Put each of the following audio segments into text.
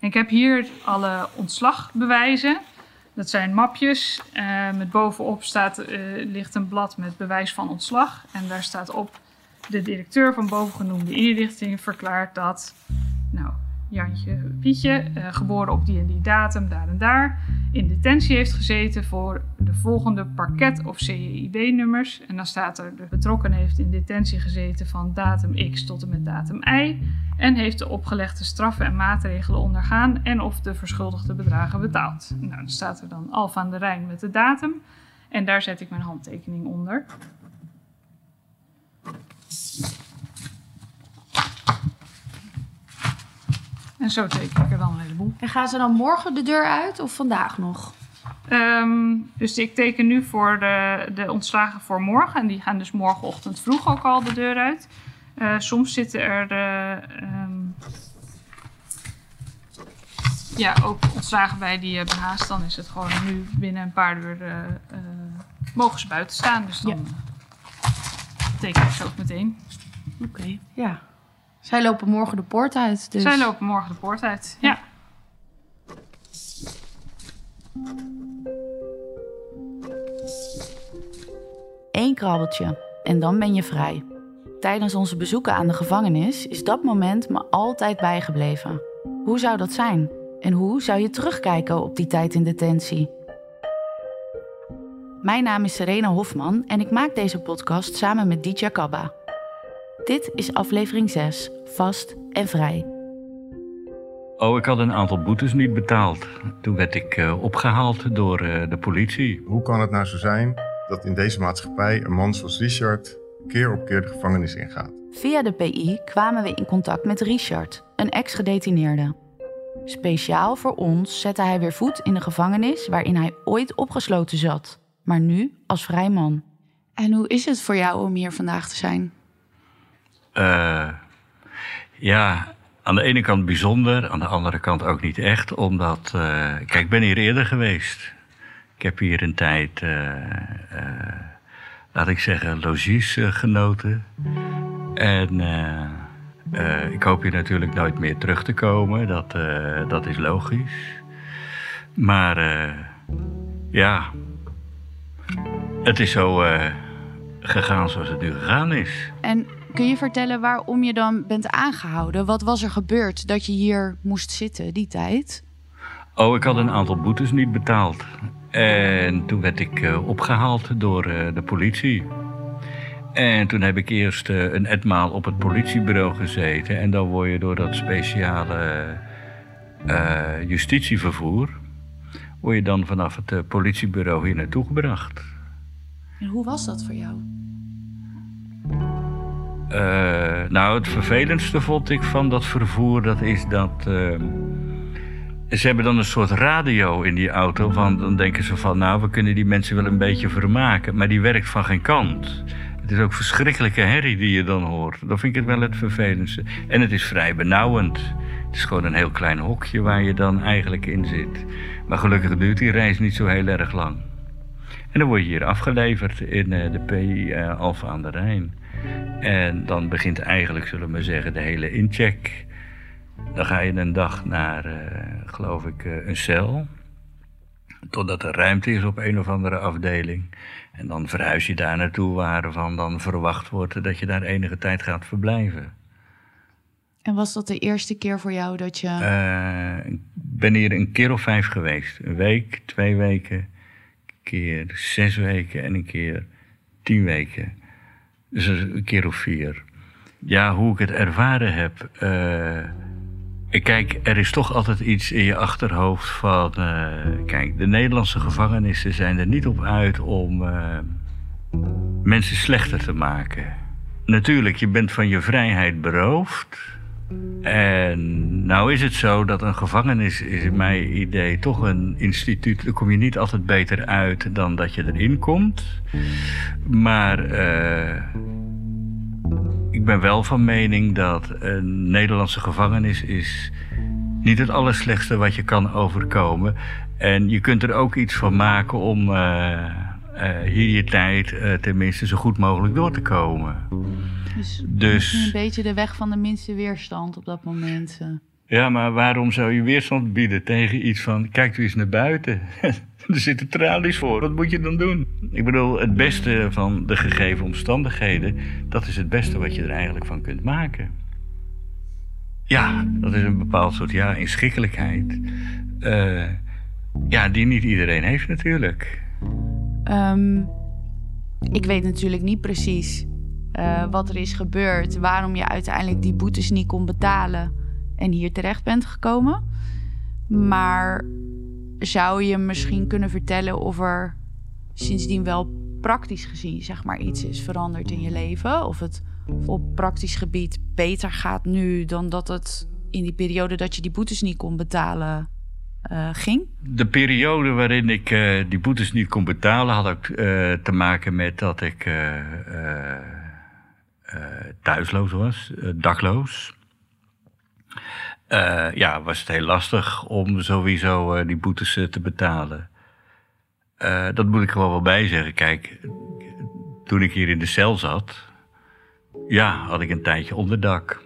ik heb hier alle ontslagbewijzen. Dat zijn mapjes. Uh, met bovenop staat, uh, ligt een blad met bewijs van ontslag. En daar staat op: de directeur van bovengenoemde inrichting verklaart dat. Nou, Jantje Pietje, uh, geboren op die en die datum, daar en daar, in detentie heeft gezeten voor de volgende parket- of CEIB-nummers. En dan staat er, de betrokken heeft in detentie gezeten van datum X tot en met datum Y en heeft de opgelegde straffen en maatregelen ondergaan en of de verschuldigde bedragen betaald. Nou, dan staat er dan Alfa aan de Rijn met de datum en daar zet ik mijn handtekening onder. En zo teken ik er dan een heleboel. En gaan ze dan morgen de deur uit of vandaag nog? Um, dus ik teken nu voor de, de ontslagen voor morgen. En die gaan dus morgenochtend vroeg ook al de deur uit. Uh, soms zitten er uh, um, ja, ook ontslagen bij die hebben haast. Dan is het gewoon nu binnen een paar uur uh, mogen ze buiten staan. Dus dan ja. teken ik ze ook meteen. Oké, okay. ja. Zij lopen morgen de poort uit. Dus. Zij lopen morgen de poort uit, ja. Eén krabbeltje en dan ben je vrij. Tijdens onze bezoeken aan de gevangenis is dat moment me altijd bijgebleven. Hoe zou dat zijn? En hoe zou je terugkijken op die tijd in detentie? Mijn naam is Serena Hofman en ik maak deze podcast samen met Ditya Kabba. Dit is aflevering 6, vast en vrij. Oh, ik had een aantal boetes niet betaald. Toen werd ik uh, opgehaald door uh, de politie. Hoe kan het nou zo zijn dat in deze maatschappij een man zoals Richard keer op keer de gevangenis ingaat? Via de PI kwamen we in contact met Richard, een ex-gedetineerde. Speciaal voor ons zette hij weer voet in de gevangenis waarin hij ooit opgesloten zat, maar nu als vrij man. En hoe is het voor jou om hier vandaag te zijn? Uh, ja, aan de ene kant bijzonder, aan de andere kant ook niet echt. Omdat, uh, kijk, ik ben hier eerder geweest. Ik heb hier een tijd, uh, laat ik zeggen, logies genoten. En ik hoop hier natuurlijk nooit meer terug te komen. Dat, dat is logisch. Maar ja, het is zo gegaan zoals het nu gegaan is. En kun je vertellen waarom je dan bent aangehouden? Wat was er gebeurd dat je hier moest zitten die tijd? Oh, ik had een aantal boetes niet betaald. En toen werd ik uh, opgehaald door uh, de politie. En toen heb ik eerst uh, een etmaal op het politiebureau gezeten. En dan word je door dat speciale justitievervoer... word je dan vanaf het politiebureau hier naartoe gebracht. En hoe was dat voor jou? Uh, nou, het vervelendste vond ik van dat vervoer, dat is dat. Uh, ze hebben dan een soort radio in die auto. Van, dan denken ze van, nou, we kunnen die mensen wel een beetje vermaken. Maar die werkt van geen kant. Het is ook verschrikkelijke herrie die je dan hoort. Dat vind ik het wel het vervelendste. En het is vrij benauwend. Het is gewoon een heel klein hokje waar je dan eigenlijk in zit. Maar gelukkig duurt die reis niet zo heel erg lang. En dan word je hier afgeleverd in uh, de uh, Alfa aan de Rijn. En dan begint eigenlijk, zullen we zeggen, de hele incheck. Dan ga je een dag naar, uh, geloof ik, uh, een cel. Totdat er ruimte is op een of andere afdeling. En dan verhuis je daar naartoe waarvan dan verwacht wordt dat je daar enige tijd gaat verblijven. En was dat de eerste keer voor jou dat je. Uh, ik ben hier een keer of vijf geweest. Een week, twee weken, een keer zes weken en een keer tien weken. Dus een keer of vier. Ja, hoe ik het ervaren heb. Uh, kijk, er is toch altijd iets in je achterhoofd van. Uh, kijk, de Nederlandse gevangenissen zijn er niet op uit om uh, mensen slechter te maken. Natuurlijk, je bent van je vrijheid beroofd. En nou is het zo dat een gevangenis is in mijn idee toch een instituut. Daar kom je niet altijd beter uit dan dat je erin komt. Maar uh, ik ben wel van mening dat een Nederlandse gevangenis is niet het allerslechtste wat je kan overkomen. En je kunt er ook iets van maken om uh, hier je tijd tenminste zo goed mogelijk door te komen. Dus, dus een beetje de weg van de minste weerstand op dat moment. Uh. Ja, maar waarom zou je weerstand bieden tegen iets van... kijk u eens naar buiten, er zitten tralies voor, wat moet je dan doen? Ik bedoel, het beste van de gegeven omstandigheden... dat is het beste wat je er eigenlijk van kunt maken. Ja, dat is een bepaald soort ja, inschikkelijkheid. Uh, ja, die niet iedereen heeft natuurlijk. Um, ik weet natuurlijk niet precies uh, wat er is gebeurd, waarom je uiteindelijk die boetes niet kon betalen en hier terecht bent gekomen. Maar zou je misschien kunnen vertellen of er sindsdien wel praktisch gezien zeg maar iets is veranderd in je leven? Of het op praktisch gebied beter gaat nu dan dat het in die periode dat je die boetes niet kon betalen uh, ging? De periode waarin ik uh, die boetes niet kon betalen had ook uh, te maken met dat ik thuisloos was, dakloos. Uh, ja, was het heel lastig om sowieso die boetes te betalen. dat moet ik gewoon wel bij zeggen. Kijk, toen ik hier in de cel zat, ja, had ik een tijdje onderdak.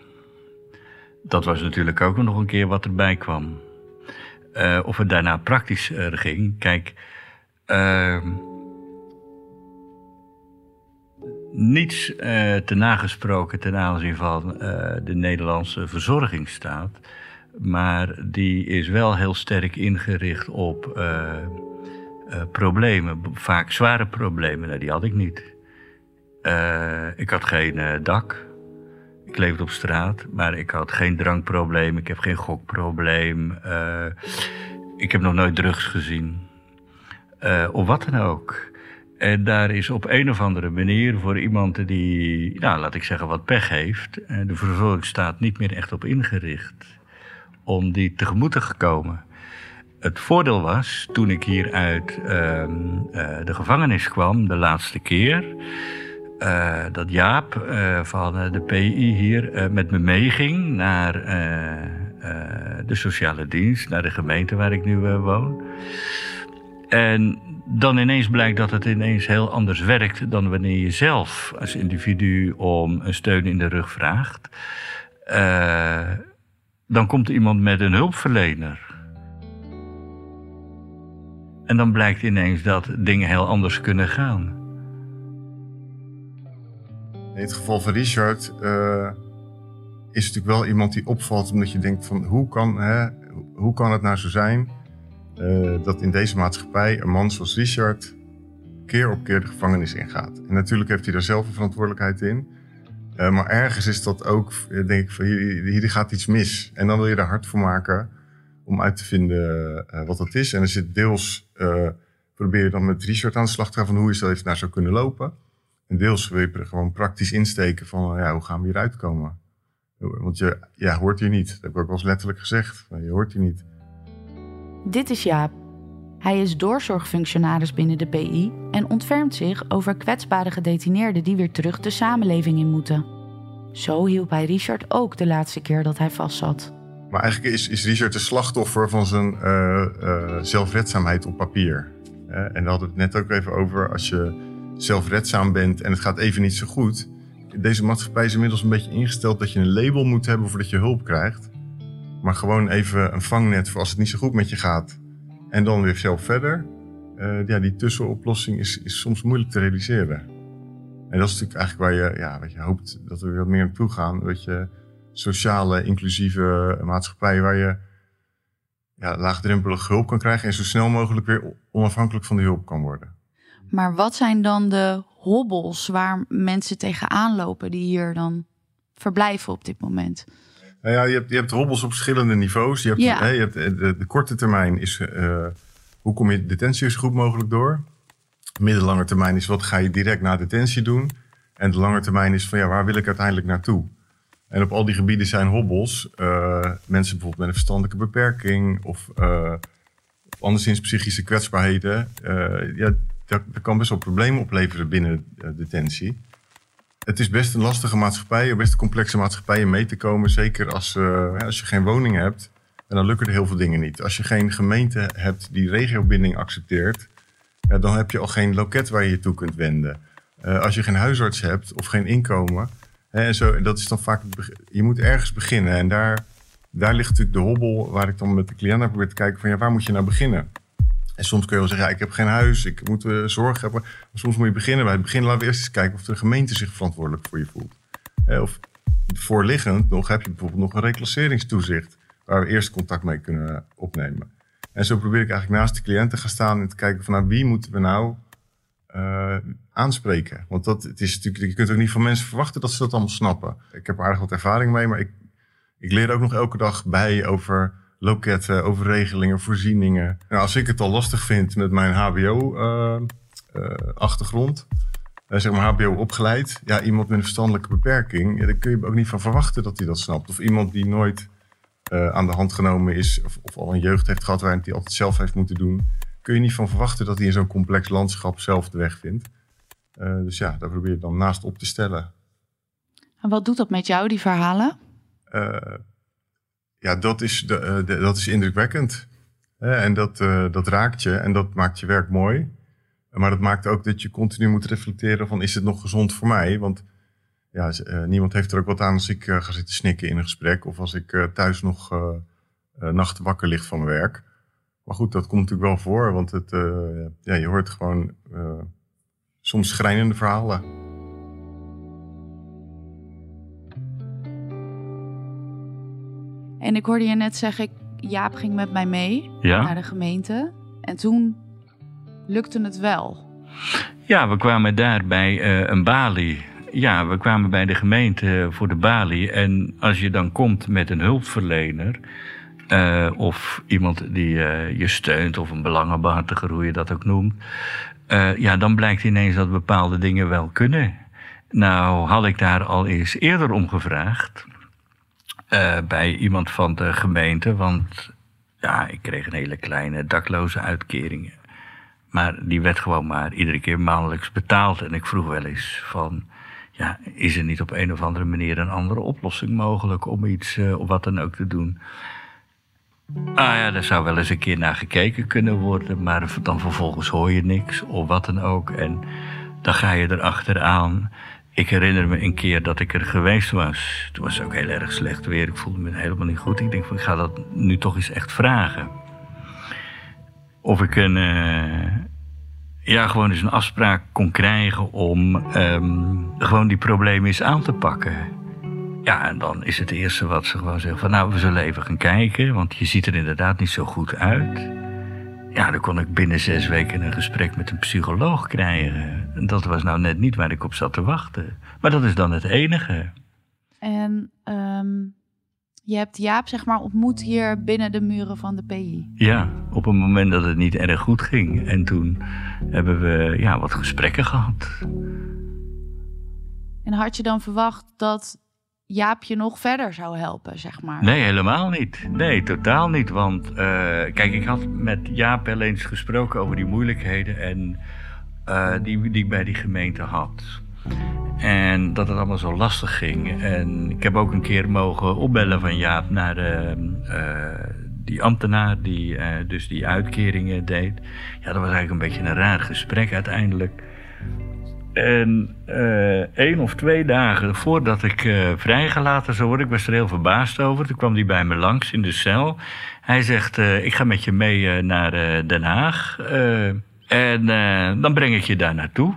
Dat was natuurlijk ook nog een keer wat erbij kwam. Of het daarna praktisch ging, kijk, ehm, niets uh, te nagesproken ten aanzien van de Nederlandse verzorgingsstaat. Maar die is wel heel sterk ingericht op problemen. Vaak zware problemen. Nou, die had ik niet. ik had geen dak. Ik leefde op straat. Maar ik had geen drankprobleem. Ik heb geen gokprobleem. ik heb nog nooit drugs gezien. of wat dan ook. En daar is op een of andere manier voor iemand die, nou, laat ik zeggen, wat pech heeft, eh, de verzorgingsstaat niet meer echt op ingericht om die tegemoet te komen. Het voordeel was, toen ik hier uit uh, uh, de gevangenis kwam, de laatste keer, uh, dat Jaap van de PI hier met me meeging naar de sociale dienst, naar de gemeente waar ik nu woon. En dan ineens blijkt dat het ineens heel anders werkt dan wanneer je zelf als individu om een steun in de rug vraagt. Dan komt er iemand met een hulpverlener. En dan blijkt ineens dat dingen heel anders kunnen gaan. In het geval van Richard uh, is natuurlijk wel iemand die opvalt omdat je denkt van hoe kan, hè, hoe kan het nou zo zijn uh, dat in deze maatschappij een man zoals Richard keer op keer de gevangenis ingaat. En natuurlijk heeft hij daar zelf een verantwoordelijkheid in. Uh, maar ergens is dat ook, denk ik, van hier, gaat iets mis. En dan wil je er hard voor maken om uit te vinden wat dat is. En er zit deels, probeer je dan met Richard aan de slag te gaan van hoe is dat heeft naar zou kunnen lopen. En deels wil je er gewoon praktisch insteken van ja, hoe gaan we hieruit komen. Want je ja, hoort hier niet. Dat heb ik ook wel eens letterlijk gezegd. Je hoort hier niet. Dit is Jaap. Hij is doorzorgfunctionaris binnen de PI en ontfermt zich over kwetsbare gedetineerden die weer terug de samenleving in moeten. Zo hielp hij Richard ook de laatste keer dat hij vastzat. Maar eigenlijk is, is Richard de slachtoffer van zijn uh, uh, zelfredzaamheid op papier. En daar hadden we het net ook even over. Als je zelfredzaam bent en het gaat even niet zo goed. Deze maatschappij is inmiddels een beetje ingesteld dat je een label moet hebben voordat je hulp krijgt. Maar gewoon even een vangnet voor als het niet zo goed met je gaat. En dan weer zelf verder. Uh, ja, die tussenoplossing is, is soms moeilijk te realiseren. En dat is natuurlijk eigenlijk waar je, ja, wat je hoopt dat we wat meer naartoe gaan. Dat je sociale, inclusieve maatschappij waar je ja, laagdrempelig hulp kan krijgen en zo snel mogelijk weer onafhankelijk van die hulp kan worden. Maar wat zijn dan de hobbels waar mensen tegenaan lopen die hier dan verblijven op dit moment? Nou ja, je hebt, je hebt hobbels op verschillende niveaus. Je hebt, hè, je hebt eh, de, de, korte termijn is uh, hoe kom je detentie zo goed mogelijk door. Middellange termijn is wat ga je direct na detentie doen. En de lange termijn is van ja, waar wil ik uiteindelijk naartoe? En op al die gebieden zijn hobbels. Uh, mensen bijvoorbeeld met een verstandelijke beperking of, uh, anderszins psychische kwetsbaarheden. Ja, dat, kan best wel problemen opleveren binnen detentie. Het is best een lastige maatschappij, best een complexe maatschappij om mee te komen. Zeker als, als je geen woning hebt. En dan lukken er heel veel dingen niet. Als je geen gemeente hebt die regiobinding accepteert, dan heb je al geen loket waar je je toe kunt wenden. als je geen huisarts hebt of geen inkomen, en zo, dat is dan vaak, je moet ergens beginnen. En daar, daar ligt natuurlijk de hobbel waar ik dan met de cliënt naar probeer te kijken van ja, waar moet je nou beginnen? En soms kun je wel zeggen, ik heb geen huis, ik moet uh, zorg hebben. Maar soms moet je beginnen. Bij het begin laten we eerst eens kijken of de gemeente zich verantwoordelijk voor je voelt. of voorliggend nog heb je bijvoorbeeld nog een reclasseringstoezicht. Waar we eerst contact mee kunnen opnemen. En zo probeer ik eigenlijk naast de cliënten gaan staan en te kijken van nou, wie moeten we nou uh, aanspreken. Want dat, het is natuurlijk, je kunt ook niet van mensen verwachten dat ze dat allemaal snappen. Ik heb aardig wat ervaring mee, maar ik, ik leer ook nog elke dag bij over loketten, over regelingen, voorzieningen. Nou, als ik het al lastig vind met mijn HBO-achtergrond, uh, uh, zeg maar HBO opgeleid, ja, iemand met een verstandelijke beperking, ja, daar kun je ook niet van verwachten dat hij dat snapt. Of iemand die nooit uh, aan de hand genomen is, of, of, al een jeugd heeft gehad waarin hij altijd zelf heeft moeten doen kun je niet van verwachten dat hij in zo'n complex landschap zelf de weg vindt. Uh, dus ja, daar probeer je dan naast op te stellen. En wat doet dat met jou, die verhalen? Ja, dat is, de, de, dat is indrukwekkend. en dat, dat raakt je en dat maakt je werk mooi. Maar dat maakt ook dat je continu moet reflecteren van is het nog gezond voor mij? Want ja, niemand heeft er ook wat aan als ik ga zitten snikken in een gesprek. Of als ik thuis nog nachten wakker ligt van mijn werk. Maar goed, dat komt natuurlijk wel voor, want het, ja, je hoort gewoon soms schrijnende verhalen. En ik hoorde je net zeggen, Jaap ging met mij mee ja. naar de gemeente. En toen lukte het wel. Ja, we kwamen daar bij uh, een balie. Ja, we kwamen bij de gemeente voor de balie. En als je dan komt met een hulpverlener uh, of iemand die uh, je steunt, of een belangenbehartiger, hoe je dat ook noemt. Uh, ja, dan blijkt ineens dat bepaalde dingen wel kunnen. Nou had ik daar al eens eerder om gevraagd. Bij iemand van de gemeente, want ja, ik kreeg een hele kleine dakloze uitkering. Maar die werd gewoon maar iedere keer maandelijks betaald. En ik vroeg wel eens van, ja, is er niet op een of andere manier een andere oplossing mogelijk om iets, of wat dan ook te doen? Ah ja, daar zou wel eens een keer naar gekeken kunnen worden, maar dan vervolgens hoor je niks of wat dan ook. En dan ga je erachteraan. Ik herinner me een keer dat ik er geweest was. Toen was het ook heel erg slecht weer. Ik voelde me helemaal niet goed. Ik denk van, ik ga dat nu toch eens echt vragen. Of ik een, uh, ja, gewoon eens een afspraak kon krijgen om um, gewoon die problemen eens aan te pakken. Ja, en dan is het eerste wat ze gewoon zeggen van nou, we zullen even gaan kijken, want je ziet er inderdaad niet zo goed uit. Ja, dan kon ik binnen zes weken een gesprek met een psycholoog krijgen. En dat was nou net niet waar ik op zat te wachten. Maar dat is dan het enige. En um, je hebt Jaap zeg maar ontmoet hier binnen de muren van de PI? Ja, op een moment dat het niet erg goed ging. En toen hebben we ja, wat gesprekken gehad. En had je dan verwacht dat Jaap je nog verder zou helpen, zeg maar? Nee, helemaal niet. Nee, totaal niet. Want uh, kijk, ik had met Jaap wel eens gesproken over die moeilijkheden en uh, die, die ik bij die gemeente had. En dat het allemaal zo lastig ging. En ik heb ook een keer mogen opbellen van Jaap naar de, uh, die ambtenaar die dus die uitkeringen deed. Ja, dat was eigenlijk een beetje een raar gesprek uiteindelijk. En uh, één of twee dagen voordat ik uh, vrijgelaten zou worden, ik was er heel verbaasd over. Toen kwam hij bij me langs in de cel. Hij zegt: uh, Ik ga met je mee naar Den Haag. en dan breng ik je daar naartoe.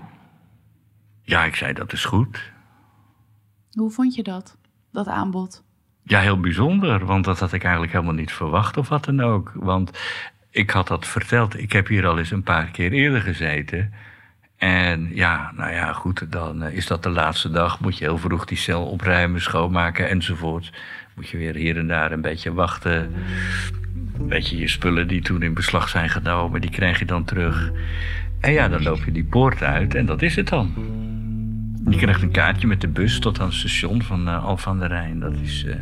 Ja, ik zei: Dat is goed. Hoe vond je dat, dat aanbod? Ja, heel bijzonder, want dat had ik eigenlijk helemaal niet verwacht of wat dan ook. Want ik had dat verteld. Ik heb hier al eens een paar keer eerder gezeten. En ja, nou ja, goed, dan eh, is dat de laatste dag. Moet je heel vroeg die cel opruimen, schoonmaken enzovoort. Moet je weer hier en daar een beetje wachten. Beetje je spullen die toen in beslag zijn genomen, die krijg je dan terug. En ja, dan loop je die poort uit en dat is het dan. Je krijgt een kaartje met de bus tot aan het station van uh, aan de Rijn. Dat is, uh,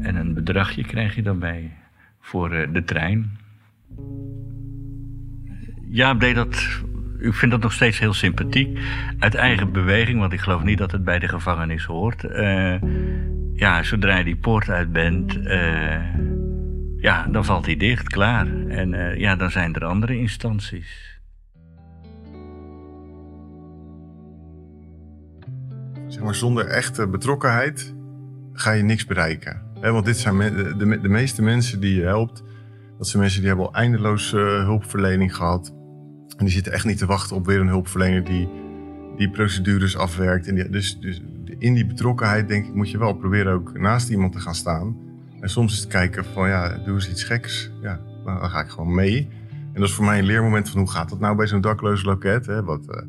en een bedragje krijg je dan bij voor de trein. Ja, deed dat. Ik vind dat nog steeds heel sympathiek. Uit eigen beweging, want ik geloof niet dat het bij de gevangenis hoort. ja, zodra je die poort uit bent, ja, dan valt hij dicht, klaar. En ja, dan zijn er andere instanties. zeg maar, zonder echte betrokkenheid ga je niks bereiken. want dit zijn de, de, de, meeste mensen die je helpt, dat zijn mensen die hebben al eindeloos hulpverlening gehad. En die zitten echt niet te wachten op weer een hulpverlener die die procedures afwerkt. En die, dus, dus in die betrokkenheid denk ik moet je wel proberen ook naast iemand te gaan staan. En soms is het kijken van ja, doe eens iets geks. Ja, dan ga ik gewoon mee. En dat is voor mij een leermoment van hoe gaat dat nou bij zo'n dakloos loket. Hè? Wat, uh,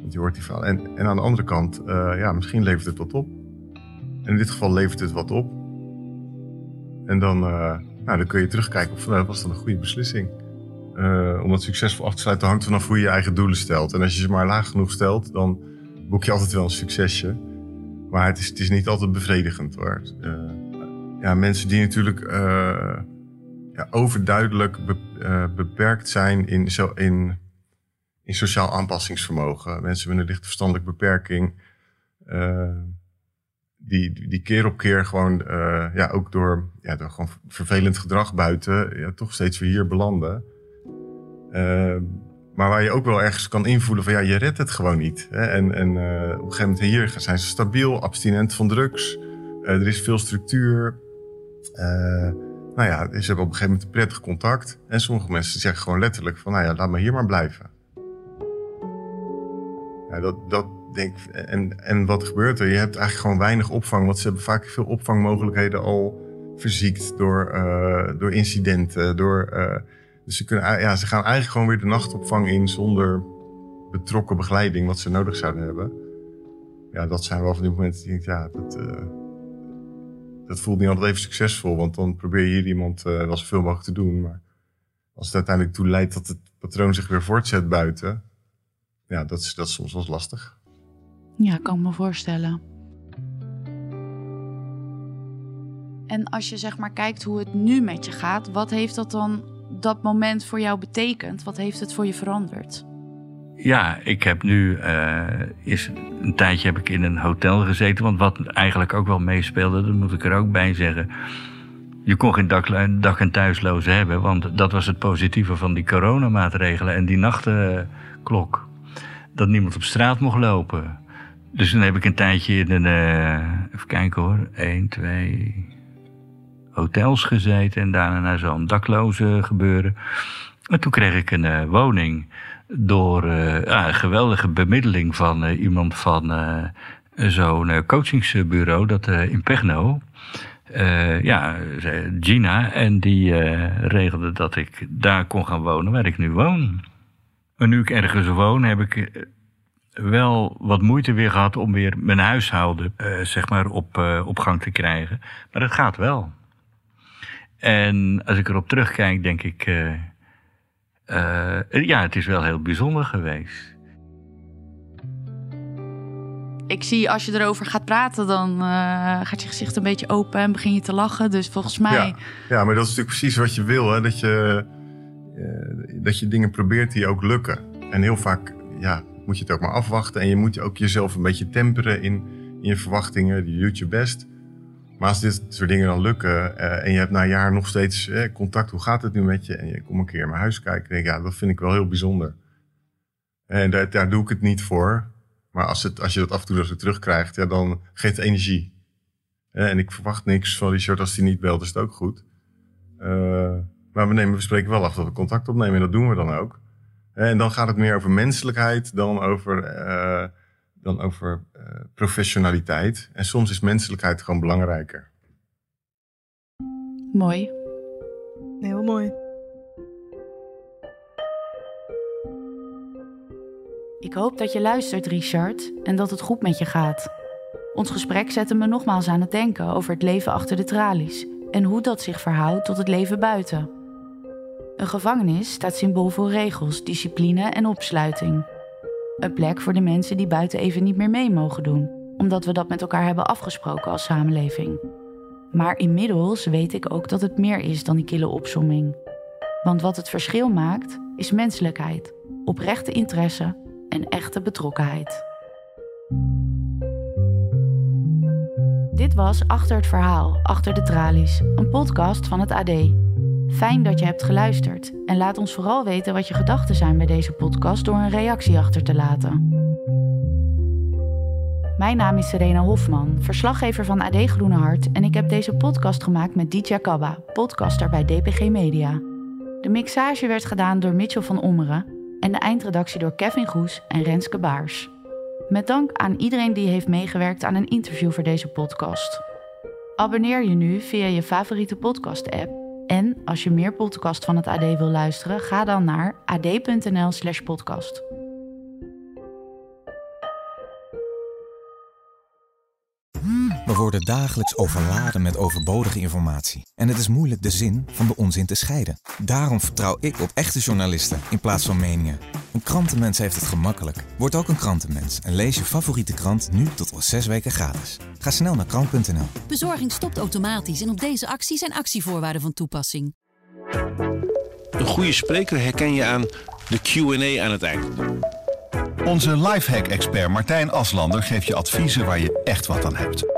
want je hoort die verhaal. En, en aan de andere kant, uh, ja, misschien levert het wat op. En in dit geval levert het wat op. En dan, uh, nou, dan kun je terugkijken of nou, was dat een goede beslissing. Uh, om dat succesvol af te sluiten hangt vanaf hoe je je eigen doelen stelt. En als je ze maar laag genoeg stelt, dan boek je altijd wel een succesje. Maar het is, het is niet altijd bevredigend hoor. ja, mensen die natuurlijk ja, overduidelijk be, beperkt zijn in, zo, in in sociaal aanpassingsvermogen. Mensen met een lichte verstandelijke beperking. Die, die keer op keer gewoon, ja, ook door, ja, door gewoon vervelend gedrag buiten, ja, toch steeds weer hier belanden. Uh, maar waar je ook wel ergens kan invoelen van ja, je redt het gewoon niet. Hè? En, en op een gegeven moment hier zijn ze stabiel, abstinent van drugs. er is veel structuur. nou ja, ze hebben op een gegeven moment een prettig contact. En sommige mensen zeggen gewoon letterlijk van nou ja, laat me hier maar blijven. Ja, dat, dat denk en, en wat gebeurt er? Je hebt eigenlijk gewoon weinig opvang, want ze hebben vaak veel opvangmogelijkheden al verziekt door, door incidenten. Door, dus ze, kunnen, ja, ze gaan eigenlijk gewoon weer de nachtopvang in zonder betrokken begeleiding, wat ze nodig zouden hebben. Ja, dat zijn wel van die momenten die ik ja, dat, uh, dat voelt niet altijd even succesvol, want dan probeer je hier iemand wel zoveel mogelijk te doen. Maar als het uiteindelijk toe leidt dat het patroon zich weer voortzet buiten, ja, dat is, dat is soms wel lastig. Ja, kan me voorstellen. En als je zeg maar kijkt hoe het nu met je gaat, wat heeft dat dan dat moment voor jou betekend? Wat heeft het voor je veranderd? Ja, ik heb nu uh, is, een tijdje heb ik in een hotel gezeten. Want wat eigenlijk ook wel meespeelde, dat moet ik er ook bij zeggen. Je kon geen dak, dak- en thuislozen hebben, want dat was het positieve van die coronamaatregelen en die nachtenklok dat niemand op straat mocht lopen. Dus dan heb ik een tijdje in een, uh, even kijken hoor, één, twee hotels gezeten en daarna naar zo'n dakloze gebeuren. En toen kreeg ik een uh, woning door uh, ja, geweldige bemiddeling van iemand van zo'n coachingsbureau, dat in Pegno. ja, Gina. En die regelde dat ik daar kon gaan wonen waar ik nu woon. Maar nu ik ergens woon, heb ik eh, wel wat moeite weer gehad om weer mijn huishouden zeg maar op, op gang te krijgen. Maar het gaat wel. En als ik erop terugkijk, denk ik, uh, ja, het is wel heel bijzonder geweest. Ik zie als je erover gaat praten, dan gaat je gezicht een beetje open en begin je te lachen. Dus volgens mij. Ja, ja maar dat is natuurlijk precies wat je wil. Hè? Dat je uh, dat je dingen probeert die ook lukken. En heel vaak ja, moet je het ook maar afwachten. En je moet ook jezelf een beetje temperen in, in je verwachtingen. Je doet je best. Maar als dit soort dingen dan lukken uh, en je hebt na een jaar nog steeds eh, contact, hoe gaat het nu met je? En je komt een keer in mijn huis kijken, denk ik, ja, dat vind ik wel heel bijzonder. En daar, doe ik het niet voor. Maar als, het, als je dat af en toe zo terugkrijgt, ja, dan geeft het energie. en ik verwacht niks van Richard als hij niet belt, is het ook goed. Maar we, nemen, we spreken wel af dat we contact opnemen en dat doen we dan ook. En dan gaat het meer over menselijkheid dan over, dan over uh, professionaliteit. En soms is menselijkheid gewoon belangrijker. Mooi. Heel mooi. Ik hoop dat je luistert, Richard, en dat het goed met je gaat. Ons gesprek zette me nogmaals aan het denken over het leven achter de tralies en hoe dat zich verhoudt tot het leven buiten. Een gevangenis staat symbool voor regels, discipline en opsluiting. Een plek voor de mensen die buiten even niet meer mee mogen doen, omdat we dat met elkaar hebben afgesproken als samenleving. Maar inmiddels weet ik ook dat het meer is dan die kille opsomming. Want wat het verschil maakt, is menselijkheid, oprechte interesse en echte betrokkenheid. Dit was Achter het Verhaal, Achter de Tralies, een podcast van het AD. Fijn dat je hebt geluisterd en laat ons vooral weten wat je gedachten zijn bij deze podcast door een reactie achter te laten. Mijn naam is Serena Hofman, verslaggever van AD Groene Hart en ik heb deze podcast gemaakt met Ditya Kabba, podcaster bij DPG Media. De mixage werd gedaan door Mitchell van Ommeren en de eindredactie door Kevin Goes en Renske Baars. Met dank aan iedereen die heeft meegewerkt aan een interview voor deze podcast. Abonneer je nu via je favoriete podcast-app. En als je meer podcast van het AD wil luisteren, ga dan naar ad.nl/slash We worden dagelijks overladen met overbodige informatie. En het is moeilijk de zin van de onzin te scheiden. Daarom vertrouw ik op echte journalisten in plaats van meningen. Een krantenmens heeft het gemakkelijk. Word ook een krantenmens en lees je favoriete krant nu tot al zes weken gratis. Ga snel naar krant.nl. Bezorging stopt automatisch en op deze actie zijn actievoorwaarden van toepassing. Een goede spreker herken je aan de Q&A aan het eind. Onze lifehack-expert Martijn Aslander geeft je adviezen waar je echt wat aan hebt.